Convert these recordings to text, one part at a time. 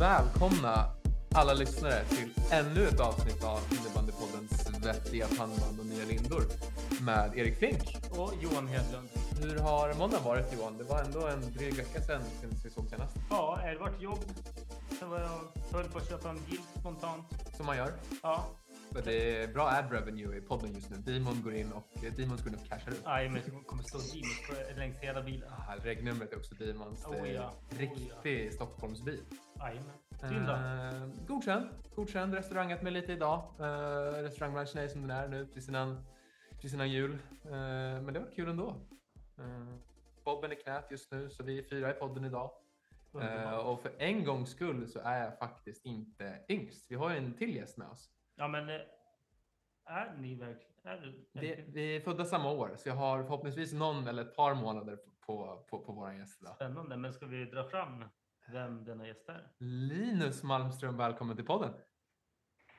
välkomna alla lyssnare till ännu ett avsnitt av Innebandypoddens svettiga pannband och nya lindor med Erik Fink. Och Johan Hedlund. Hur har måndagen varit Johan? Det var ändå en dryg vecka sedan sen vi såg senast. Ja, det har varit jobb. Sen var jag höll på att köpa en bil spontant. Som man gör. Ja, det är bra ad revenue i podden just nu. Demon går in och eh, Demons går in och cashar ut. nej, men det kommer stå på- längs hela bilen. Ah, regnumret är också Demons. Oh, är ja. Oh, riktig Stockholmsbil. Jajamän. Eh, godkänd. Godkänd. Restaurangat mig lite idag. Uh, restaurangbranschen är som den är nu precis innan, precis innan jul. Eh, men det var kul ändå. Uh, Bobben i knät just nu så vi är fyra i podden idag. Eh, och för en gångs skull så är jag faktiskt inte yngst. Vi har ju en till gäst med oss. Ja, men eh, är ni verkligen... Är du, Vi, vi är födda samma år så jag har förhoppningsvis någon eller ett par månader på, på, på våran gäst idag. Spännande, men ska vi dra fram vem denna gäst är? Linus Malmström, välkommen till podden.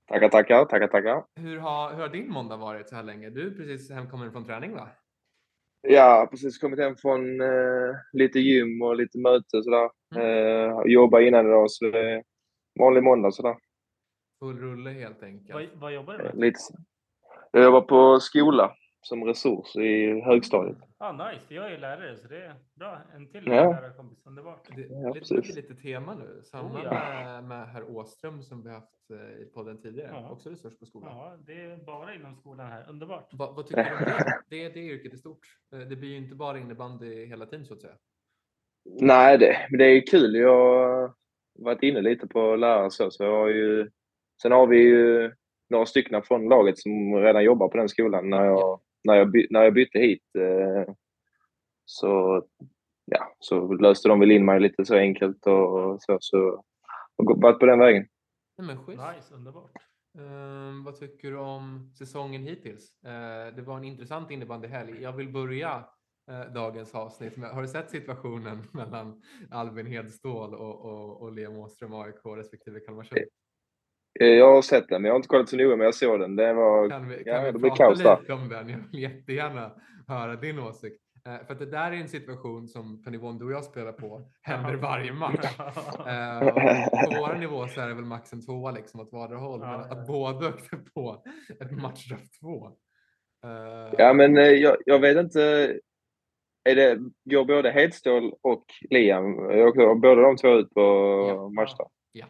Tackar, tackar, tackar, tackar. Hur har, hur har din måndag varit så här länge? Du är precis hemkommen från träning va? Ja, precis kommit hem från eh, lite gym och lite möte och sådär. Mm. Eh, jobba innan idag, så det är vanlig måndag sådär. Full rulle helt enkelt. Vad, vad jobbar du med? lite. Jag jobbar på skola som resurs i högstadiet. Ah, nice, jag är ju lärare så det är bra. En till Ja. lärarkompis, underbart. Det, Ja, lite, precis. lite, tema nu. Samma Oh, ja. med, med herr Åström som vi haft eh, i podden tidigare. Ja. Också resurs på skolan. Ja, det är bara inom skolan här. Underbart. Vad, vad tycker du om det? det? Det yrket är stort. Eh, Det blir ju inte bara innebandy hela tiden så att säga. Nej, det, men det är kul. Jag har varit inne lite på lärare så, så jag har ju... Sen har vi ju några stycken från laget som redan jobbar på den skolan när jag, när jag, by, när jag bytte hit. Eh, så, ja, så löste de väl in mig lite så enkelt och så. så och gått- varit på den vägen. Nej, men schysst. Nice, underbart. Ehm, vad tycker du om säsongen hittills? Eh, det var en intressant innebandyhelg. Jag vill börja eh, dagens avsnitt med, har du sett situationen mellan Albin Hedstål och, och, och Liam Åström, AIK respektive Kalmarsund? Eh, Jag har sett den, men jag har inte kollat så noga, men jag såg den. Det var... Kan vi, kan Ja, vi det blir prata kaos där. lite om den? Jag vill jättegärna höra din åsikt. Eh, för att det där är en situation som på nivån du och jag spelar på händer varje match. Eh, på vår nivå så är det väl max en tvåa liksom åt vardera håll. Ja, men ja. att båda åkte på ett matchstraff två. Eh, Ja, men eh, jag, jag vet inte. Är det, går både Hedstål och Liam, jag- båda de två ut på Ja. matchstraff? Ja.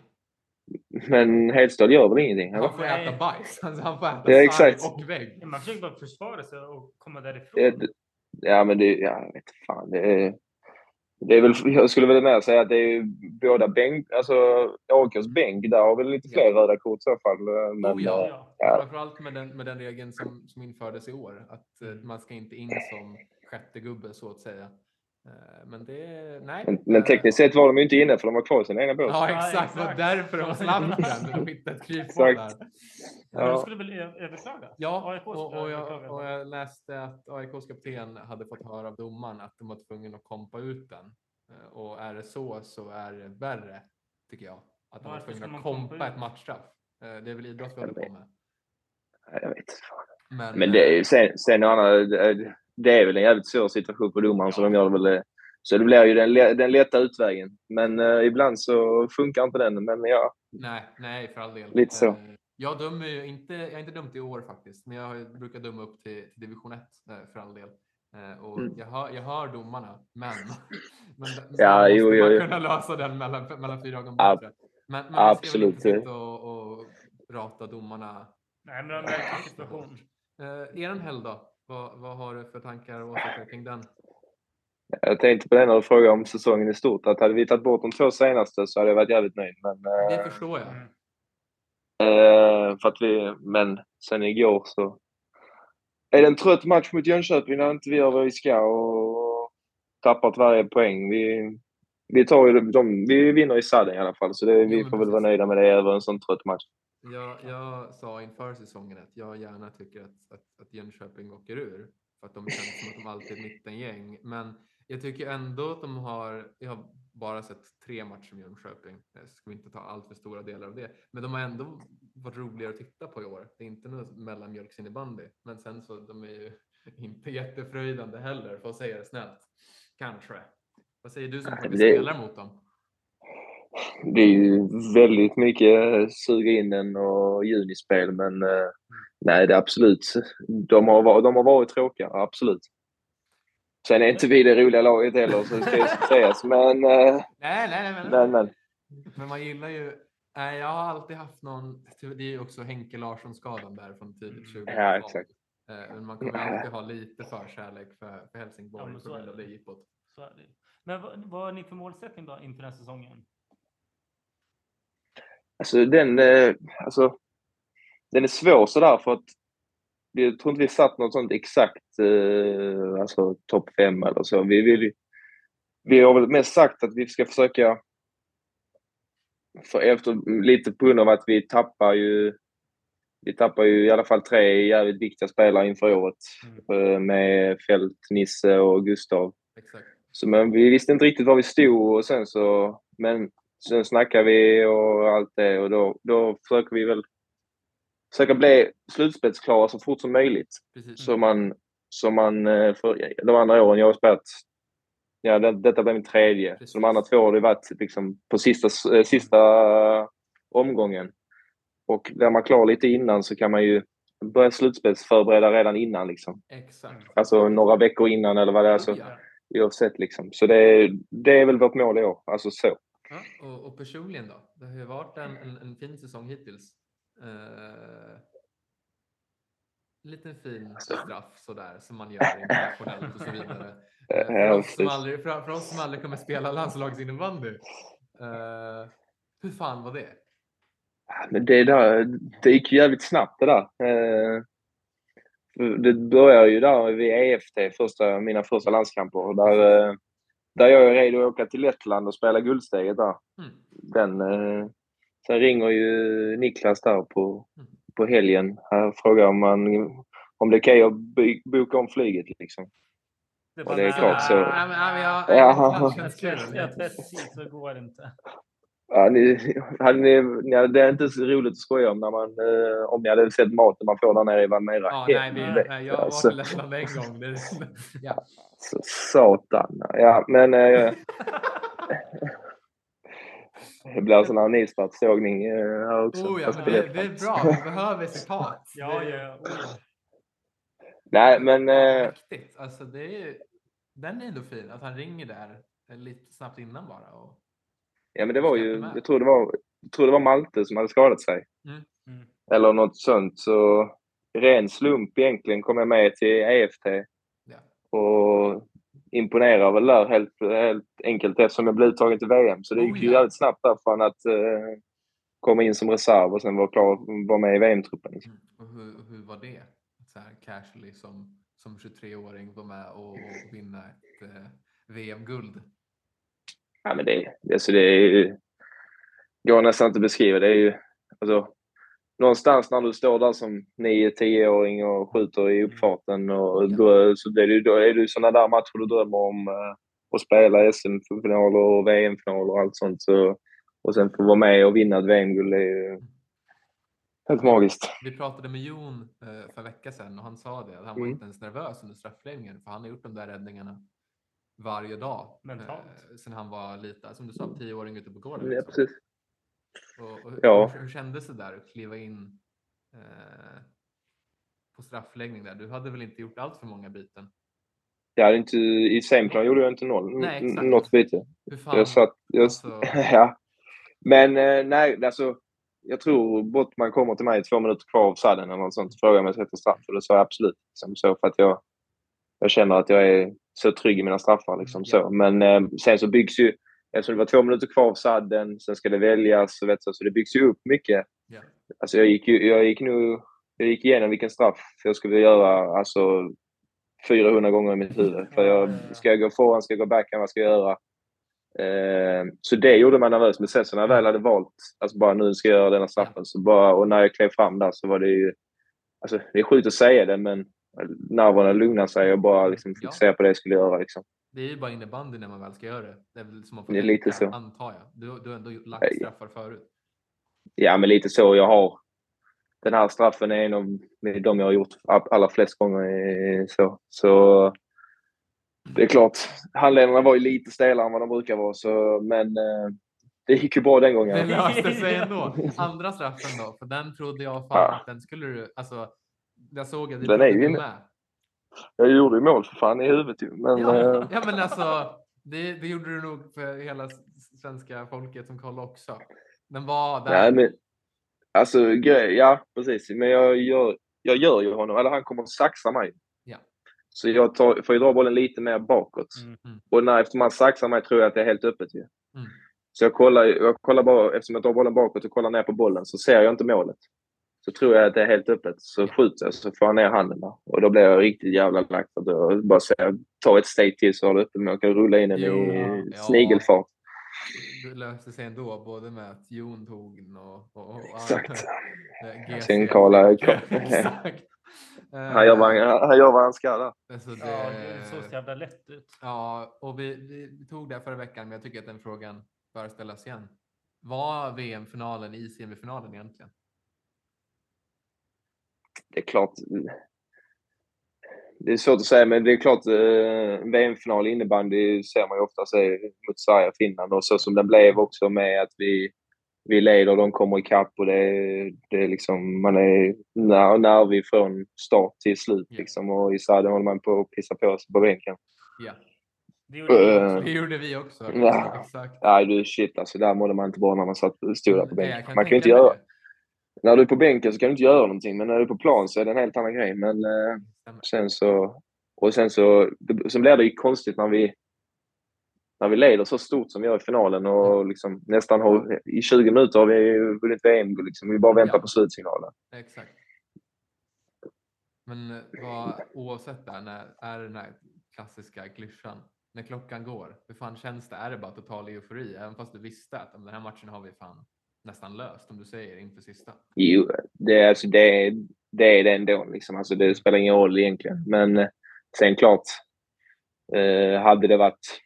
Men Hedstål gör väl ingenting? Han får äta bajs. Alltså, han får äta Ja, exakt. och vägg. Ja, Man försöker bara försvara sig och komma därifrån. Ja, men det, ja, jag vet fan. Det är, det är väl, jag skulle väl mer säga att det är båda bänk, alltså AIKs bänk, där har väl lite Ja. fler röda kort i så fall. eh, Men, Oh, ja. Ja. Ja. Framförallt med den, med den regeln som, som infördes i år. Att eh, man ska inte in som sjätte gubbe så att säga. Eh, men det, nej. men, men tekniskt sett var de ju inte inne för de var kvar i sin egna båt. Ja, exakt. Det var därför de slapp den. De hittade ett kryphål där. Ja. du skulle väl överklaga? Ja, AIK och, och, jag, och jag läste att AIKs kapten hade fått höra av domaren att de var tvungna att kompa ut den. Eh, Och är det så så är det värre, tycker jag. Att de var tvungna att kompa ut? ett matchstraff. Eh, Det är väl idrott vi håller på med. Jag vet. Men, Men det är ju sen, sen Anna, det- är väl en jävligt svår situation för domaren så de gör det väl det. Så det blir ju den, den lätta utvägen. Men eh, ibland så funkar inte den. Men ja, Nej, nej för all del. Lite så. Eh, Jag dömer ju inte, jag har inte dömt i år faktiskt, men jag brukar döma upp till, till division 1 eh, för all del. Eh, Och Mm. jag, hör, jag hör domarna, men, men Ja, måste jo, man jo, jo. kunna lösa den mellan, mellan fyra ögon Ab- bättre. Men, men vi ska absolut. inte och, och rata domarna. Nej, men det är en situation. Eh, er helg då? Vad, vad har du för tankar och åsikter kring den? jag tänkte på det när du frågade om säsongen i stort. Att hade vi tagit bort de två senaste så hade jag varit jävligt nöjd. Men, eh, Det förstår jag. Eh, för att vi, men sen igår så är det en trött match mot Jönköping när inte vi gör vad vi ska och tappat varje poäng. Vi, vi, tar ju, de, vi vinner i sadden i alla fall, så det, vi får väl vara nöjda med det över en sån trött match. Jag, jag sa inför säsongen att jag gärna tycker att, att, att Jönköping åker ur. För att de känns som att de alltid är mittengäng. Men jag tycker ändå att de har, jag har bara sett tre matcher med Jönköping. Jag ska inte ta allt för stora delar av det. Men de har ändå varit roligare att titta på i år. Det är inte något mellanmjölksinnebandy. Men sen så, de är ju inte jättefröjdande heller, för att säga det snällt. Kanske. Vad säger du som det- spelar mot dem? Det är ju väldigt mycket suga in den och junispel, men eh, nej, det är absolut. De har, varit- de har varit tråkiga, absolut. Sen är inte vi det roliga laget heller, så det ska ju sägas. Men, eh, Nej, nej, nej. Men, men, men men man gillar ju... Nej, jag har alltid haft någon... Det är ju också Henke Larsson-skadan där från tidigt 20 Ja, exakt. Men man kommer alltid ha lite förkärlek för, för Helsingborg Ja, men så på är grund av det. jippot. Så är det. Men vad, vad har ni för målsättning då inför den här säsongen? Alltså den, eh, alltså, den är svår sådär för att jag tror inte vi satt något sånt exakt, eh, alltså topp fem eller så. Vi, vill, vi har väl mest sagt att vi ska försöka, för efter, lite på grund av att vi tappar ju, vi tappar ju i alla fall tre jävligt viktiga spelare inför året eh, med Fält, Nisse och Gustav. Exakt. Så, men vi visste inte riktigt var vi stod och sen så, men sen snackade vi och allt det och då, då försöker vi väl försöka bli slutspelsklara så fort som möjligt. Precis. Så man, så man, eh, för de andra åren jag har spelat, ja det, detta blir min tredje. Så de andra två har det varit liksom på sista, eh, sista omgången. Och är man klar lite innan så kan man ju börja slutspelsförbereda redan innan liksom. Exakt. Alltså några veckor innan eller vad det är. Så, Ja. oavsett liksom. Så det, det är väl vårt mål i år. Alltså så. Ja, och, och personligen då? Det har ju varit en, en, en fin säsong hittills. Eh, liten fin straff sådär som man gör internationellt och så vidare. Eh, för, oss som aldrig, för, för oss som aldrig kommer spela landslagsinnebandy. Eh, hur fan var det? Men det, där, det gick jävligt snabbt det där. Eh, det började ju där vid EFT, första, mina första landskamper. Där, där jag är redo att åka till Lettland och spela Guldsteget där. Mm. Den, eh, sen ringer ju Niklas där på, Mm. på helgen. Han frågar om, man, om det är okej att boka om flyget. Liksom. Det, är klart så. Ja, men, ja, men jag, Ja. det känns kul. Jag precis, så går det inte. Ja, ni, hade ni, ni, det är inte så roligt att skoja om när man, eh, om ni hade sett maten man får där nere i Valmera. Ja, nej, vi, nej, jag var alltså. till Lettland en gång. Det, ja. Så, satan. Ja, men... Eh, det blir sån här nystartssågning eh, här också. Oh, ja, det, det är bra. Vi behöver citat. Ja, ja, ja. Nej, men... Eh. Alltså, det är, ju- den är ändå fin. Att han ringer där eh, lite snabbt innan bara. Och, ja, men det var ju... Jag tror det var, jag tror det var Malte som hade skadat sig. Mm. Eller något sånt. Så ren slump egentligen kom jag med till EFT. ja. Och imponerar väl där helt, helt enkelt eftersom jag blev uttagen till VM. Så det gick Oh, ju ja. jävligt snabbt där från att eh, komma in som reserv och sen vara klar vara med i VM-truppen. Liksom. Mm. Och hur, och hur var det? Så här casually som, som 23-åring vara med och, och vinna ett eh, VM-guld. Ja, men det, alltså det är ju, går nästan inte att beskriva. Det är ju, alltså, någonstans när du står där som 9-10-åring och skjuter i uppfarten och då, så det är det, då är det sådana där matcher du drömmer om eh, att spela SM-finaler och VM-finaler och allt sånt. Så, och sen få vara med och vinna ett VM-guld är ju helt magiskt. Vi pratade med Jon eh, för en vecka sedan och han sa det att han var Mm. inte ens nervös under straffläggningen för han har gjort de där räddningarna varje dag. Mentalt. Eh, sen han var lite, som du sa, 10-åring ute på gården. Ja, liksom. precis. Och, och, Ja. hur, hur kändes det där att kliva in eh, på straffläggning där? Du hade väl inte gjort allt för många byten? Jag hade inte, I semiplan gjorde jag inte noll, Nej, exakt. något byte. Hur fan? Jag satt, jag, alltså, ja. Men eh, nej, alltså, jag tror Bottman kommer till mig två minuter kvar av sadden eller något sånt och frågar om jag sätter straff. Och det sa jag absolut. Liksom, så för att jag, jag känner att jag är så trygg i mina straffar. Liksom, så. Men eh, sen så byggs ju, eftersom det var två minuter kvar av sadden, sen ska det väljas, och vet, så, så det byggs ju upp mycket. ja. Alltså jag gick, ju, jag gick nog jag gick igenom vilken straff jag skulle göra alltså 400 gånger i mitt huvud. För jag, ska jag gå forehand, ska jag gå backhand, vad ska jag göra? Eh, så det gjorde mig nervös. Men sen så när jag väl hade valt, alltså bara nu ska jag göra denna straffen, så bara, och när jag klev fram där så var det ju, alltså det är sjukt att säga det, men nerverna lugnade sig och bara liksom Ja. fokusera på det jag skulle göra. Liksom. Det är ju bara innebandy när man väl ska göra det. Det är väl som man får Det är lite så. antar jag. Du, du har ändå lagt straffar förut. Ja, men lite så. Jag har den här straffen är en av de jag har gjort allra flest gånger. Så, så det är klart, handledarna var ju lite stelare än vad de brukar vara. Så, men eh, det gick ju bra den gången. Det löste sig ändå. Andra straffen då? För den trodde jag fan Ja. att den skulle du... Alltså, jag såg att du Den är ju med. Jag gjorde ju mål för fan i huvudet ju. Men Ja, eh, ja men alltså, det, det gjorde du nog för hela svenska folket som kollade också. Den var där. nej, men alltså grej, ja precis. Men jag gör, jag gör ju honom, eller han kommer att saxa mig. Ja. Så jag tar, får ju dra bollen lite mer bakåt. Mm. Mm. Och när efter man saxar mig tror jag att det är helt öppet ju. Mm. Så jag kollar, jag kollar bara, eftersom jag drar bollen bakåt och kollar ner på bollen så ser jag inte målet. Så tror jag att det är helt öppet. Så skjuter jag så får jag ner handen där. Och då blir jag riktigt jävla lack. Att jag bara säger, ta ett steg till så har du öppet men jag kan rulla in den Jo, i ja. snigelfart. Det löste sig ändå, både med att Jon tog den och... och, och Exakt. eh. Sen Karla- Exakt. Han gör vad han, han, gör vad han ska där. Alltså Ja, det såg så jävla lätt ut. ja, och vi, vi, vi tog det förra veckan, men jag tycker att den frågan bör ställas igen. Var VM-finalen i semifinalen egentligen? Det är klart. Det är svårt att säga, men det är klart eh, VM-final innebandy ser man ju ofta se mot Sverige och Finland och så som den blev också med att vi, vi leder och de kommer ikapp och det, det är liksom, man är när, nervig från start till slut Ja. liksom och i Sverige håller man på att pissa på sig på bänken. Ja, Det gjorde vi också. det gjorde vi också. Ja. Exakt. Nej du shit alltså, där mådde man inte bra när man satt, stod där på bänken. Man kan ju inte göra, när du är på bänken så kan du inte göra någonting, men när du är på plan så är det en helt annan grej. Men eh, sen så, och sen så, sen blir det ju konstigt när vi, när vi leder så stort som vi gör i finalen och liksom nästan har, i 20 minuter har vi vunnit VM. Liksom. Vi bara väntar Ja. på slutsignalen. Exakt. Men eh, vad, oavsett där, när, är det den här klassiska klyschan, när klockan går, hur fan känns det? Är det bara total eufori? Även fast du visste att "Men den här matchen har vi fan nästan löst, som du säger, inför sista. Jo, det, är- alltså, det, det är det ändå. Liksom. Alltså, det spelar ingen roll egentligen. Men eh, sen klart, eh, hade det varit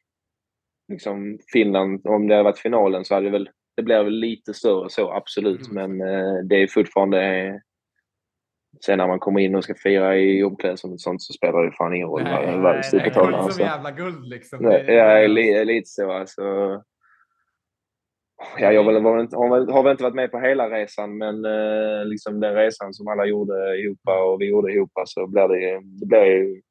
liksom, Finland, om det hade varit finalen så hade det väl, det blir väl lite större så, absolut. Mm. Men eh, det är fortfarande, sen när man kommer in och ska fira i omklädningsrummet och sånt så spelar det fan ingen roll Nej, nej, nej, nej, på Guld som jävla guld liksom. Nej, Det- li, lite så alltså. Ja, jag väl, var, inte- har, väl, har väl inte varit med på hela resan, men eh, liksom den resan som alla gjorde ihop och vi gjorde ihop så blev det, det blev ju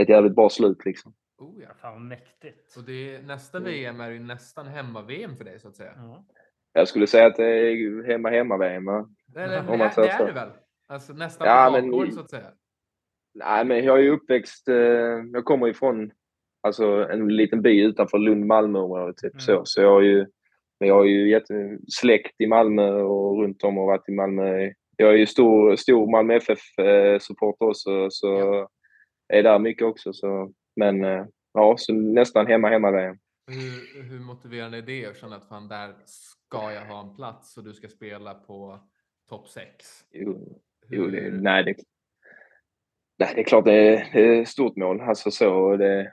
ett jävligt bra slut. Liksom. Oh, ja. Fan vad mäktigt. Och det nästa Mm. VM är ju nästan hemma-VM för dig så att säga. Ja. Jag skulle säga att det är hemma-hemma-VM. Eller, Om det, man är, säger det är det väl? Alltså nästan Ja, på men- bakgården så att säga. Nej, men jag är ju uppväxt... Eh, jag kommer ifrån alltså, en liten by utanför Lund-Malmö-området. Typ, Mm. så. så jag har ju, men jag har ju jätte, släkt i Malmö och runt om och varit i Malmö. Jag är ju stor, stor Malmö FF-supporter också, så Ja. är där mycket också. Så, men eh, ja, så nästan hemma-hemma-VM. Hur, hur motiverande är det att känna att fan, där ska jag ha en plats och du ska spela på topp 6? Jo, jo det, nej, det, nej, det är klart det är, det är ett stort mål. Alltså så, det,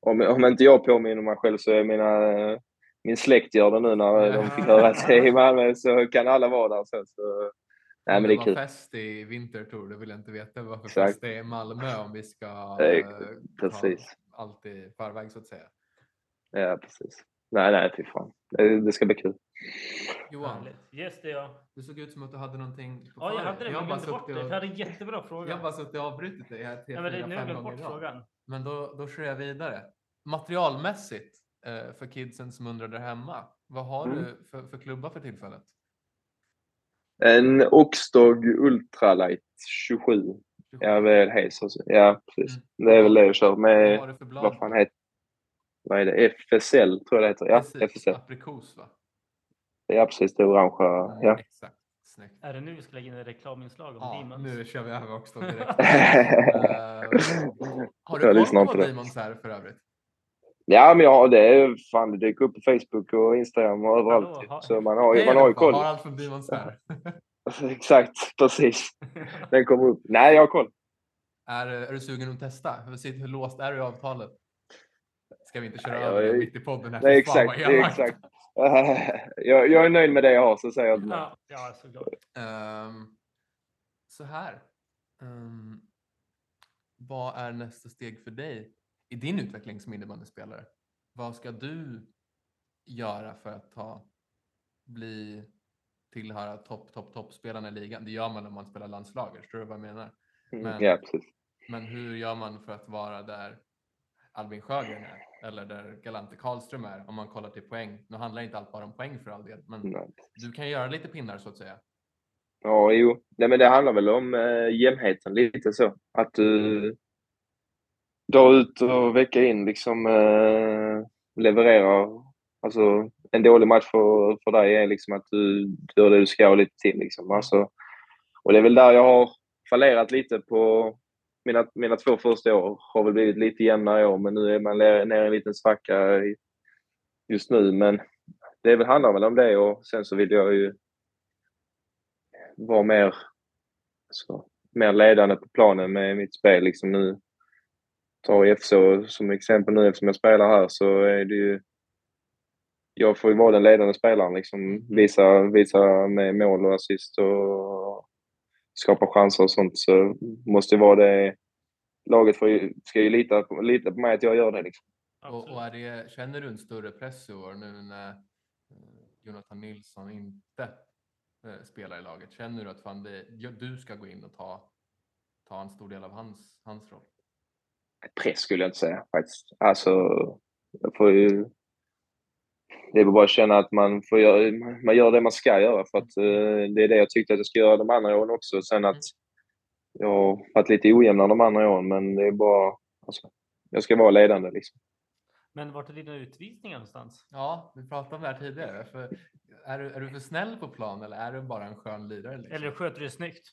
om, om inte jag påminner mig själv så är mina, min släkt gör det nu när de fick höra att det är i Malmö så kan alla vara där. Så, så, nej, men det är var kul. fest i Vintertour, det vill jag inte veta varför Exakt. fest det är i Malmö om vi ska eh, precis. ta allt i förväg så att säga. Ja, precis. Nej, nej, fy fan. Det, det ska bli kul. Johan. Yes, det är jag. du såg ut som att du hade någonting på Ja, jag hade det. Jag har glömde bort det. Jag hade en jättebra fråga. Jag har bara suttit och avbrutit dig här tre, ja, men det, fyra, nu har jag fem glömt gånger bort i rad. frågan. Men då, då kör jag vidare. Materialmässigt för kidsen som undrar där hemma. Vad har Mm. du för, för klubbar för tillfället? En Oxdog Ultralight 27. Ja, väl Hazers. Ja, precis. Det är väl det jag kör Vad med. har du för blad? Vad fan heter Vad är det? FSL tror jag det heter. Ja, Precis, FSL. Aprikos va? Ja, precis. Det orangea. Mm, Ja. Exakt. Snyggt. Är det nu vi ska lägga in ett reklaminslag om Ja, Demons? nu kör vi över också direkt. Eh, har du Jag koll på vad. Demons är för övrigt? Ja, men ja, det är fan, det dyker upp på Facebook och Instagram och överallt. Hallå, ha- Så man har man har ju koll. Har allt från Demons här. Exakt, precis. Den kommer upp. Nej, jag har koll. är, är du sugen att testa? Hur, låst är du i avtalet? Ska vi inte köra Nej, över jag mitt i podden? Här? Nej, Fy fan, exakt. exakt. jag, jag är nöjd med det jag har, så säger jag ja, ja, såklart. Ehm, så här. Ehm, vad är nästa steg för dig i din utveckling som innebandyspelare? Vad ska du göra för att ta bli tillhöra topp, topp, toppspelarna i ligan. Det gör man om man spelar landslaget. Förstår du vad jag menar? Mm, Men- Ja, precis. Men hur gör man för att vara där Albin Sjögren är? Eller där Galante Karlström är? Om man kollar till poäng. Nu handlar inte allt bara om poäng för all del. Men Nej. du kan göra lite pinnar så att säga. Ja, jo. Nej, men det handlar väl om eh, jämnheten lite så. Att du dag ut och vecka in liksom eh, levererar. Alltså en dålig match för, för dig är liksom att du du gör det du ska och lite till liksom. Alltså, och det är väl där jag har fallerat lite på mina, mina två första år. Har väl blivit lite jämnare i år, men nu är man nere i en liten svacka just nu. Men det väl, handlar väl om det och sen så vill jag ju vara mer, alltså, mer ledande på planen med mitt spel. Liksom nu tar jag FC som exempel nu eftersom jag spelar här så är det ju jag får ju vara den ledande spelaren. Liksom, visa, visa med mål och assist och skapa chanser och sånt. Så måste ju vara det. Laget får ju, ska ju lita på, lita på mig att jag gör det. Liksom. Och, och är det, känner du en större press i år nu när eh, Jonathan Nilsson inte eh, spelar i laget? Känner du att fan det, du ska gå in och ta, ta en stor del av hans, hans roll? Press skulle jag inte säga faktiskt. Alltså, jag får ju... Det är bara att känna att man, får göra, man gör det man ska göra för att eh, det är det jag tyckte att jag ska göra de andra åren också. Sen att jag har varit lite ojämnare de andra åren men det är bara... Alltså, jag ska vara ledande liksom. Men vart är dina utvisningar någonstans? Ja, vi pratade om det här tidigare. För är, du, är du för snäll på plan eller är du bara en skön lirare? Liksom? Eller sköter du det snyggt?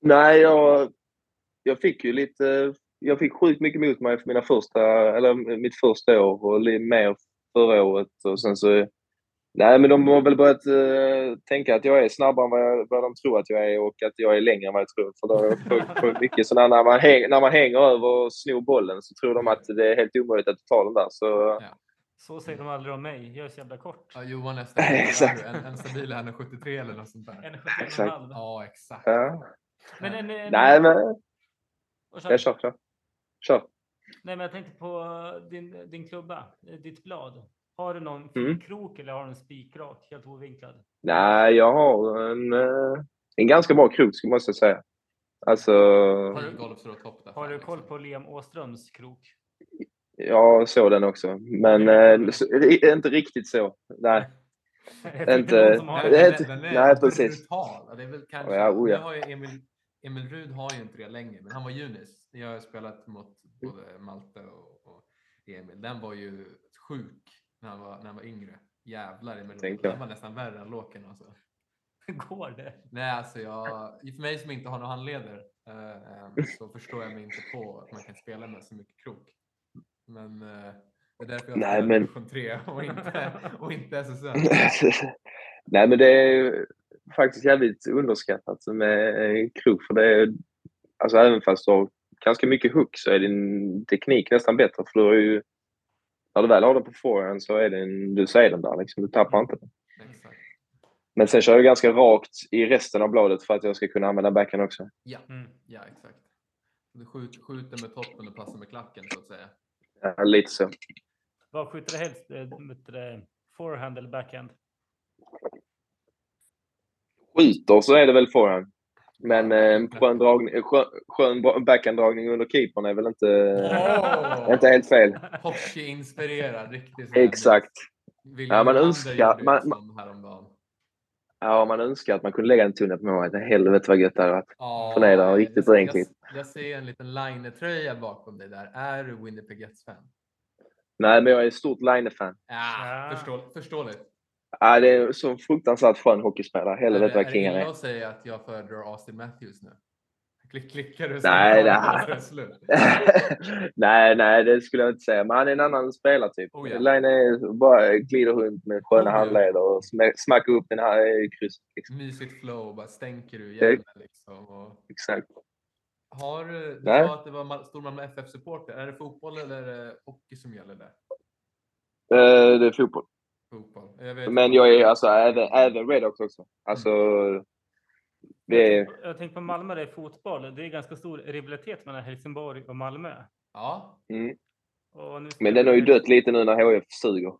Nej, jag, jag fick ju lite... Jag fick sjukt mycket mot mig för mina första, eller mitt första år och lite mer förra året. Och sen så, nej, men de har väl börjat eh, tänka att jag är snabbare än vad, jag, vad de tror att jag är och att jag är längre än vad jag tror. För då, för, för mycket så när man, häng, när man hänger över och snor bollen så tror de att det är helt omöjligt att ta den där. Så, Så säger de aldrig om mig. Jag är så jävla kort. Ja, Johan nästan Exakt. en, en stabil 1,73 eller något sånt där. En Exakt. 71,5. Ja, exakt. ja. Men en, en, Nej, men jag kör, kör. Kör. Nej, men jag tänkte på din, din klubba, eh, ditt blad. Har du någon Mm. krok eller har du en spikrak, helt ovinklad? Nej, jag har en, eh, en ganska bra krok, skulle jag säga. Alltså, Har du Har du koll liksom? på Liam Åströms krok? jag såg den också. Men eh, så- inte riktigt så. Nej. Inte- Nej, det är den, inte- den är nej, precis. brutal. Ja, Det är väl kanske, Ja, oh ja. har ju Emil, Emil Rud har ju inte det längre, men han var junis. Jag har spelat mot både Malte och, och Emil. Den var ju sjuk när han var, när han var yngre. Jävlar jag. Den var nästan värre än Låken alltså. Går det? Nej, alltså jag, för mig som inte har några handleder eh, så förstår jag mig inte på att man kan spela med så mycket krok. Men eh, det är därför jag Nej, spelar men- division 3 och inte, och inte SSL. Nej, men det är faktiskt jävligt underskattat med eh, krok. För det är, alltså även fast du har ganska mycket hook så är din teknik nästan bättre. För du har ju, när du väl har den på forehand så är den, du ser den där liksom. Du tappar inte den. Exakt. Men sen kör jag ganska rakt i resten av bladet för att jag ska kunna använda backhand också. Ja, Mm. ja exakt. Du skjuter, skjuter med toppen och passar med klacken så att säga. Ja, lite så. Vad skjuter du helst? eh, du det, Forehand eller backhand? skjuter så är det väl forehand. Men eh, en skön, dragning, skön, skön backhanddragning under keepern är väl inte, Åh! inte helt fel. Hockey-inspirerad, riktigt. Exakt. William Ja, man önskar- man- häromdagen. Ja, man önskar att man kunde lägga en tunnel på målet. Helvete vad gött det hade varit. Ja, Förnedra riktigt jag, ordentligt. jag, jag ser en liten Line-tröja bakom dig där. Är du Winnipeg Jets-fan? Nej, men jag är ett stort Line-fan. Ja, Ja. förstå, förståeligt. Ja, det är så fruktansvärt skön hockeyspelare. Är, Helvete det- vad är det king han illa är. att säga att jag föredrar Austin Matthews nu? Klick, klickar du? Nej, det- det är slut. nej, nej, det skulle jag inte säga. Men han är en annan spelartyp. Oh, ja. Line är bara glider runt med sköna Oh, handleder och smackar upp den här eh, krysset. Liksom. Mysigt flow, bara stänker du hjälmen liksom. Och Exakt. har du, du Nej. sa att det var Mal- Stormalmö FF-supporter. Är det fotboll eller är det hockey som gäller där? Eh, det är fotboll. Fotboll. Jag vet Men jag är alltså även, även Redhawks också. Alltså, det är... Jag tänker på Malmö, det är fotboll. Det är ganska stor rivalitet mellan Helsingborg och Malmö. Ja, Mm. Och nu Men den har ju dött lite nu när HF suger.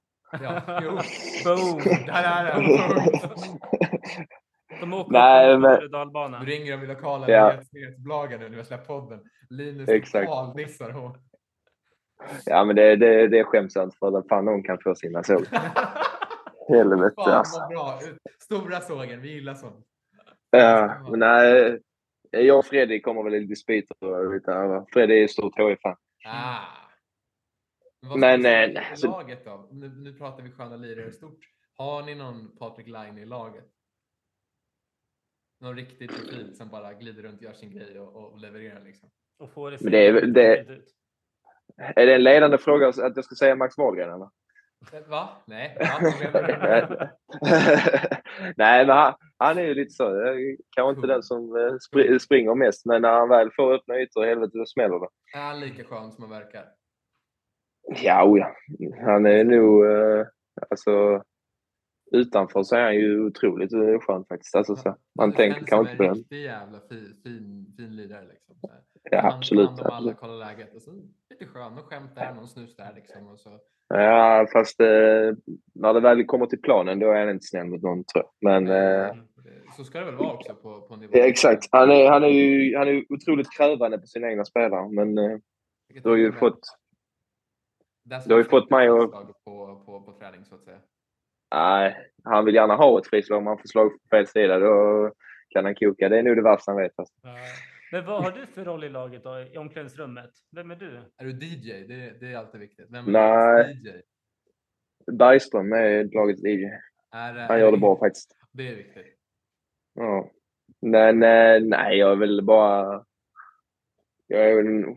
Ja, jo. Boom! Där är den. De åker Nej, upp men- på dalbanan. Nu ringer de lokala Ja. nyhets- nyhetsbolagen nu när vi har släppt podden. Linus Exakt. totaldissar hon. Ja, men det, det, det är skämsamt för att fan någon kan få sina såg. Helvete Fan alltså. bra. Stora sågen, vi gillar sånt. Ja, men nej. Jag och Fredrik kommer väl i dispyter lite här. är stort HIF-fan. Ah. Men, Men, vi eh, nej, så- laget då? Nu, nu pratar vi sköna lirare stort. Har ni någon Patrik Laine i laget? Någon riktig profil som bara glider runt, gör sin grej och, och levererar liksom. Och får det, Men det är det- ut. Är det en ledande fråga att jag ska säga Max Wahlgren eller? Va? Nej. Du? Nej, men han, han är ju lite så. eh, Kanske inte den som eh, spr- springer mest, men när han väl får öppna ytor, helvete, då smäller det. Är han lika skön som han verkar? Ja, oh ja. Han är nog... Eh, alltså, utanför så är han ju otroligt eh, skön faktiskt. Alltså, så, man Det tänker kanske inte på en den. riktig jävla fin, fin, fin lirare liksom. Ja, Han- absolut. hand om alla, absolut. kolla läget och så lite skön och skämt där, någon snus där liksom. Och så. Ja, fast eh, när det väl kommer till planen, då är han inte snäll mot någon, tror jag. Men... Eh. Så ska det väl vara också på, på nivå. ja, exakt. Han är, han, är ju, han är ju otroligt krävande på sina egna spelare, men eh, du har ju fått... Du har ju fått mig att- På, på, på träning så att säga. Nej, han vill gärna ha ett frislag. Om han får slag på fel sida, då kan han koka. Det är nog det värsta han vet. Alltså. Ja. Men vad har du för roll i laget då, i omklädningsrummet? Vem är du? Är du DJ? Det, det är alltid viktigt. Vem är Nej. DJ? Bergström är lagets DJ. Är, Han gör det bra faktiskt. Det är viktigt. Ja. Men eh, nej, jag är väl bara... Jag är väl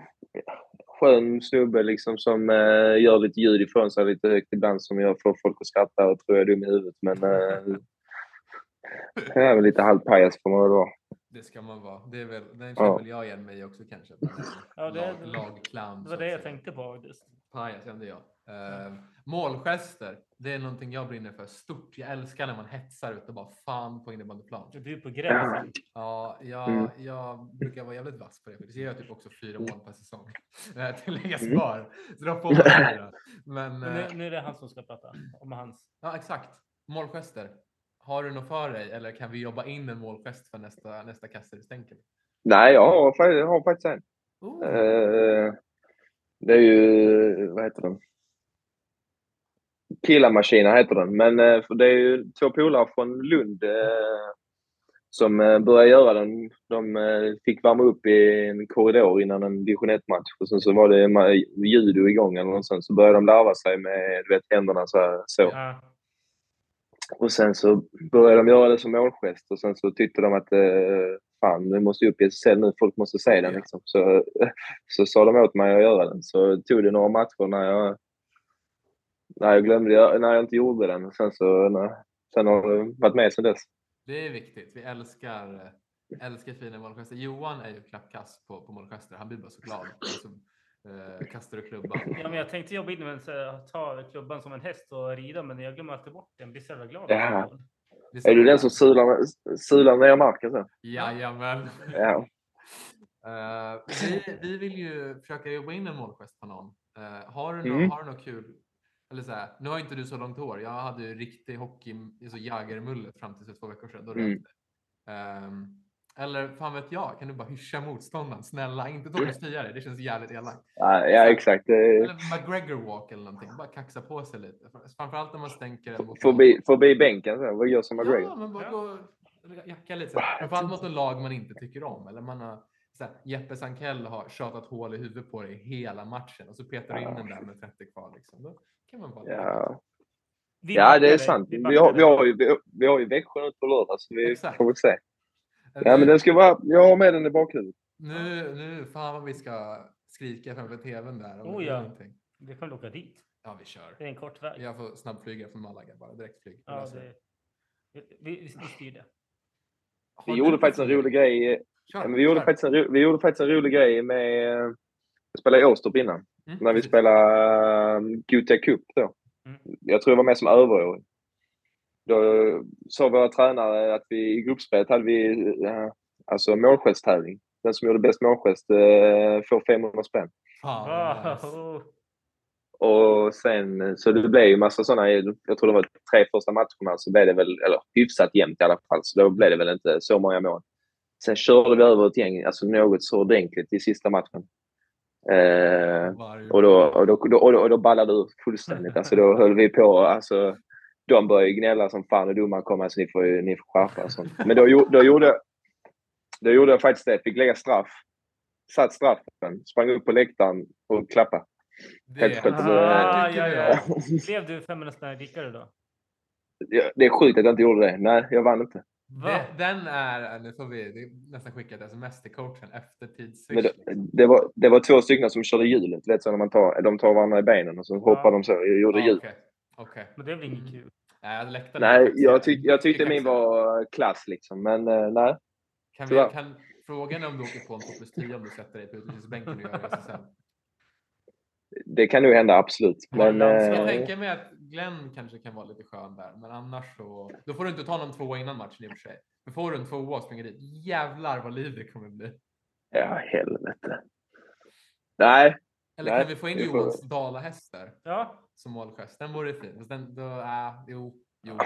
skön snubbe liksom som eh, gör lite ljud ifrån sig lite högt ibland som jag får folk att skratta och tror jag är dum i huvudet. Men eh, jag är väl lite halvpajas får man väl vara. Det ska man vara. Det är väl, den Ja. känner väl jag igen mig också kanske. Ja, det- Lag, lagclown. Det var det jag tänkte på faktiskt. Pajas kände jag. Uh, målgester, det är någonting jag brinner för stort. Jag älskar när man hetsar ut och bara fan på innebandyplan. Du är på gränsen. Ja, jag, Mm. jag brukar vara jävligt vass på det. För det gör jag typ också fyra mål per säsong. Uh, tilläggas Mm. spar. Så då får man fyra. Men, Men eh, nu, nu är det han som ska prata om hans. ja, exakt. Målgester. Har du något för dig eller kan vi jobba in en målgest för nästa, nästa kasse du stänker? Nej, jag har, jag har faktiskt en. Oh. Eh, det är ju, vad heter den? Killamaskinen heter den. Men eh, för det är ju två polare från Lund eh, som eh, började göra den. De fick värma upp i en korridor innan en division 1-match. Och sen så var det judo igång eller något sånt. Så började de larva sig med du vet, händerna så här. Så. Ja. Och sen så började de göra det som målgest och sen så tyckte de att fan, nu måste upp i SSL nu, folk måste se den. Ja. Liksom. Så, så sa de åt mig att göra den. Så tog det några matcher när jag, när jag glömde, göra- när jag inte gjorde den. Sen, så, när, sen har det varit med sen dess. Det är viktigt. Vi älskar, älskar fina målgester. Johan är ju klappkass på, på målgester. Han blir bara så glad. Så, eh, kastar du klubban. ja, men jag tänkte jobba in med att ta klubban som en häst och rida, men jag glömmer alltid bort den. Jag blir så jävla glad. Ja. Det är, Är du den som sular, sular ner marken sen? Jajamän. Ja. Eh, vi, vi vill ju försöka jobba in en målgest på någon. Eh, har, du nå, Mm. har du något kul? Eller så här, nu har inte du så långt hår. Jag hade ju riktig hockey, så jägarmullet fram till för två veckor sedan. Då Mm. Ehm, eller fan vet jag, kan du bara hyscha motståndaren? Snälla, inte Thomas Tiare. Det känns jävligt elakt. Ja, ja exakt. Eller McGregor walk eller någonting. Bara kaxa på sig lite. Framförallt när man stänker en mot Förbi, förbi bänken sen. Vad gör som Ja, McGregor? men bara Ja. gå och jacka lite. så. Framförallt mot en lag man inte tycker om. Eller man har, så här, Jeppe Sankell har tjatat hål i huvudet på dig hela matchen och så petar du in den där med 30 kvar. Liksom. Då kan man bara Ja. Vi Ja, det är sant. Vi har, vi har, ju, vi har- vi har ju Växjö nu på lördag, så vi Exakt. får väl se. Ja, men den ska vara, jag har med den i bakhuvudet. nu, nu, fan vad vi ska skrika framför tvn där. Oh, ja. någonting. Vi kan väl åka dit. Ja, vi kör. Det är en kort väg. Jag får snabbflyga från Malaga bara, direktflyg. Ja, det, vi, vi, vi styr det. Vi gjorde faktiskt en rolig grej. Kör, Ja, men vi, gjorde kör. faktiskt en, vi gjorde faktiskt en rolig grej med... Vi spelade i Åstorp innan. Mm, När vi spelade um, Gothia Cup då. Mm. Jag tror jag var med som överårig. Då sa våra tränare att vi i gruppspelet hade vi uh, alltså målgesttävling. Den som gjorde bäst målgest uh, får 500 spänn. Nice. Wow. Och sen, så det blev ju massa sådana, jag tror det var tre första matcherna så blev det väl, eller hyfsat jämnt i alla fall, så då blev det väl inte så många mål. Sen körde vi över ett gäng, alltså något så ordentligt i sista matchen. Eh, och, då, och, då, och, då, och, då, ballade det ur fullständigt. Alltså då höll vi på, alltså de började gnälla som fan och domaren kom, alltså ni får, ni får skärpa och sånt. Men då, då, gjorde, då gjorde jag faktiskt det, fick lägga straff. Satt straffen, sprang upp på läktaren och klappade. Det, ah, ja, ja. Blev du 500 spänn rikare då? Ja, det är sjukt att jag inte gjorde det. Nej, jag vann inte. Det, den är, nu får vi nästan skicka ett sms till coachen efter tidsswitch. Det, det, var, det var två stycken som körde hjulet. Vet, så när man tar, de tar varandra i benen och så hoppar de så. Jag gjorde hjul. Okay. okay. Men det är väl inget kul? Nej, nej jag, tyck, jag tyckte min var klass liksom. Men uh, nej. Kan, vi, kan frågan om du åker på en 2 plus 10 om du sätter dig på utvisningsbänken och gör SSL? det kan nog hända absolut. Men, jag äh... tänker mig att Glenn kanske kan vara lite skön där, men annars så. Då får du inte ta någon tvåa innan matchen i och för sig. Men får du en tvåa och springer dit, jävlar vad liv det kommer bli. Ja, helvete. Nej. Eller nej, kan vi få in Johans dalahästar? Ja. Som målgest. Den vore fin. Fast den, då, äh, jo, jo.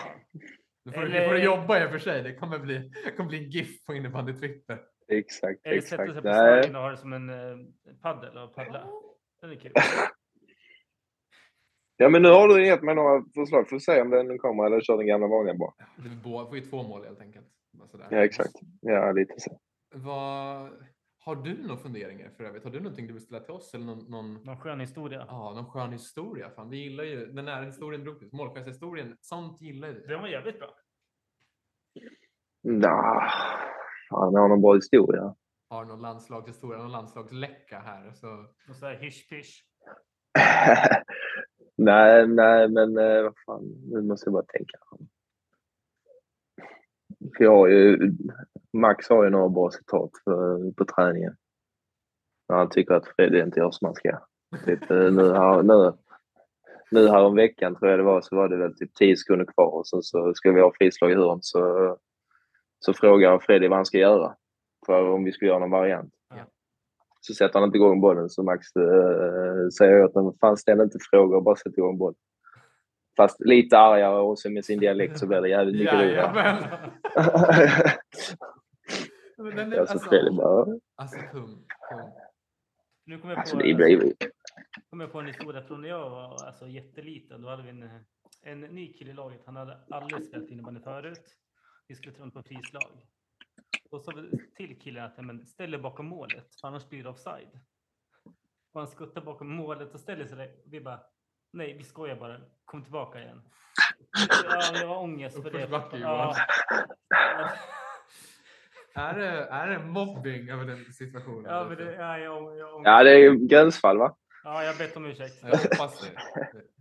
Då får, Eller... får du jobba i och för sig. Det kommer bli, det kommer bli en GIF på innebandy-Twitter. Exakt, Eller exakt. Eller sätta sig på slagen och ha det som en uh, paddel och paddla. Den är kul. Ja, men nu har du gett mig några förslag. Får se om den kommer eller kör den gamla vanliga bara. Det får ju två mål helt enkelt. Ja, exakt. Ja, lite så. Vad... Har du några funderingar för övrigt? Har du någonting du vill ställa till oss? Eller någon, någon... någon skön historia? Ja, någon skön historia. Fan, vi gillar ju den här historien, målchefshistorien. Sånt gillar vi. Den var jävligt bra. Nah, fan, jag har någon bra historia har någon landslagshistoria, någon landslagsläcka här. Så... Och så här hysch nej, nej, men eh, vad fan, nu måste jag bara tänka. För jag har ju, Max har ju några bra citat för, på träningen. När han tycker att Freddy inte gör som han ska. Typ, eh, nu, här, nu, nu här om veckan tror jag det var, så var det väl typ 10 sekunder kvar och sen så ska vi ha frislag i hörn så, så frågar Freddy vad han ska göra för om vi skulle göra någon variant. Så sätter han inte igång bollen så Max äh, säger åt honom, fan ställ inte frågor, bara sätt igång bollen. Fast lite argare och så med sin dialekt så blir det jävligt mycket roligare. Den är, alltså, alltså, bara... alltså kung, kung. Nu kommer jag alltså, på, alltså, det blir... kom jag på en historia från när jag var alltså, jätteliten. Då hade vi en, en ny kille i laget. Han hade aldrig spelat innebandy förut. Vi skulle träna på frislag. Då sa vi till killen att men, ställ dig bakom målet, för annars blir det offside. Och han skuttar bakom målet och ställer sig där. Vi bara, nej, vi skojar bara. Kom tillbaka igen. Ja, jag har ångest för det. Ja. är, det, är det mobbing över den situationen? Ja, men det, ja, jag, jag ja, det är gränsfall va? Ja, jag har bett om ursäkt. Jag hoppas det.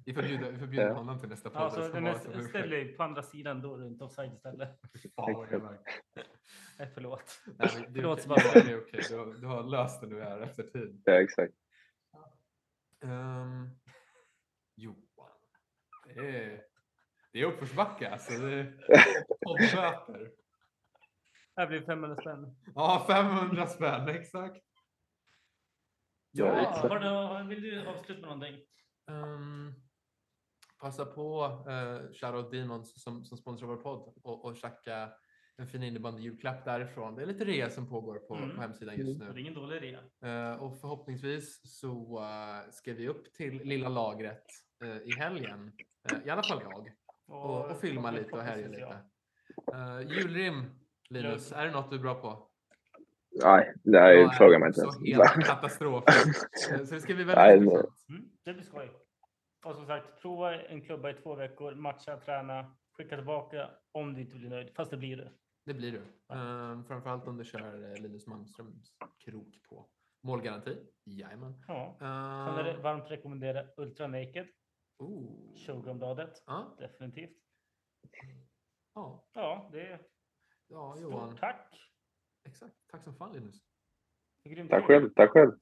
Vi förbjuder, vi förbjuder ja. honom till nästa podd. Ja, ställ dig på andra sidan då, runt offside istället. Nej, förlåt. Nej, det, förlåt Sebastian. Det är okej. Du, du, har löst det nu här efter tid. Ja, exakt. Um, Johan. Det är, det är uppförsbacke alltså. Det är. Här blir 500 spänn. Ja, 500 spänn, exakt. Ja, ja har du, vill du avsluta med någonting? Um, passa på uh, Shoutout Demons som, som sponsrar vår podd och, och checka en fin innebandy julklapp därifrån. Det är lite rea som pågår på, mm. på hemsidan just nu. Det är ingen dålig rea. Uh, och förhoppningsvis så uh, ska vi upp till lilla lagret uh, i helgen. I alla fall jag. Och, och, och filma lite och härja lite. julrim, Linus, är det något du är bra på? Nej, det här ja, frågar man inte ens. Så helt katastrof. så det ska bli väldigt intressant. Mm, det blir skoj. Och som sagt, prova en klubba i två veckor, matcha, träna, skicka tillbaka om du inte blir nöjd. Fast det blir du. Det blir du. Ja. Um, framförallt om du kör eh, Linus Malmströms krok på. Målgaranti? Jajamän. Ja. Um, kan jag varmt rekommendera Ultra Naked. Oh. Showgroundbladet. Ja. Definitivt. Ja. Ja, det är ja, Johan. Stort tack. Exakt. Tack som fan Linus. Tack själv. Tack själv.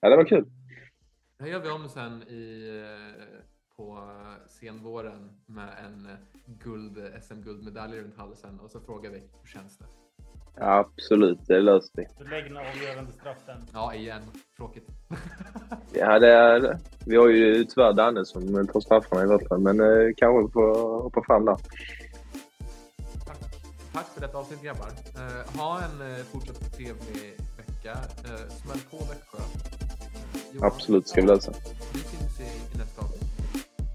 Ja, det var kul. Det här gör vi om sen i, eh, på senvåren med en guld, SM-guldmedalj runt halsen och så frågar vi hur känns det? Absolut, det löser vi. Du lägger den avgörande straffen. Ja, igen. Tråkigt. Ja, det är, vi har ju tyvärr Danne som tar straffarna i vårt fall, men eh, kanske vi får hoppa fram där. Tack. Tack för detta avsnitt grabbar. Eh, ha en eh, fortsatt trevlig vecka. Eh, smäll på Växjö. Eh, Johan, Absolut ska vi lösa.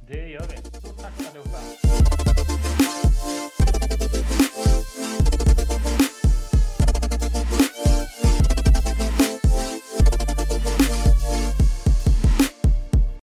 Det gör vi. Stort tack allihopa.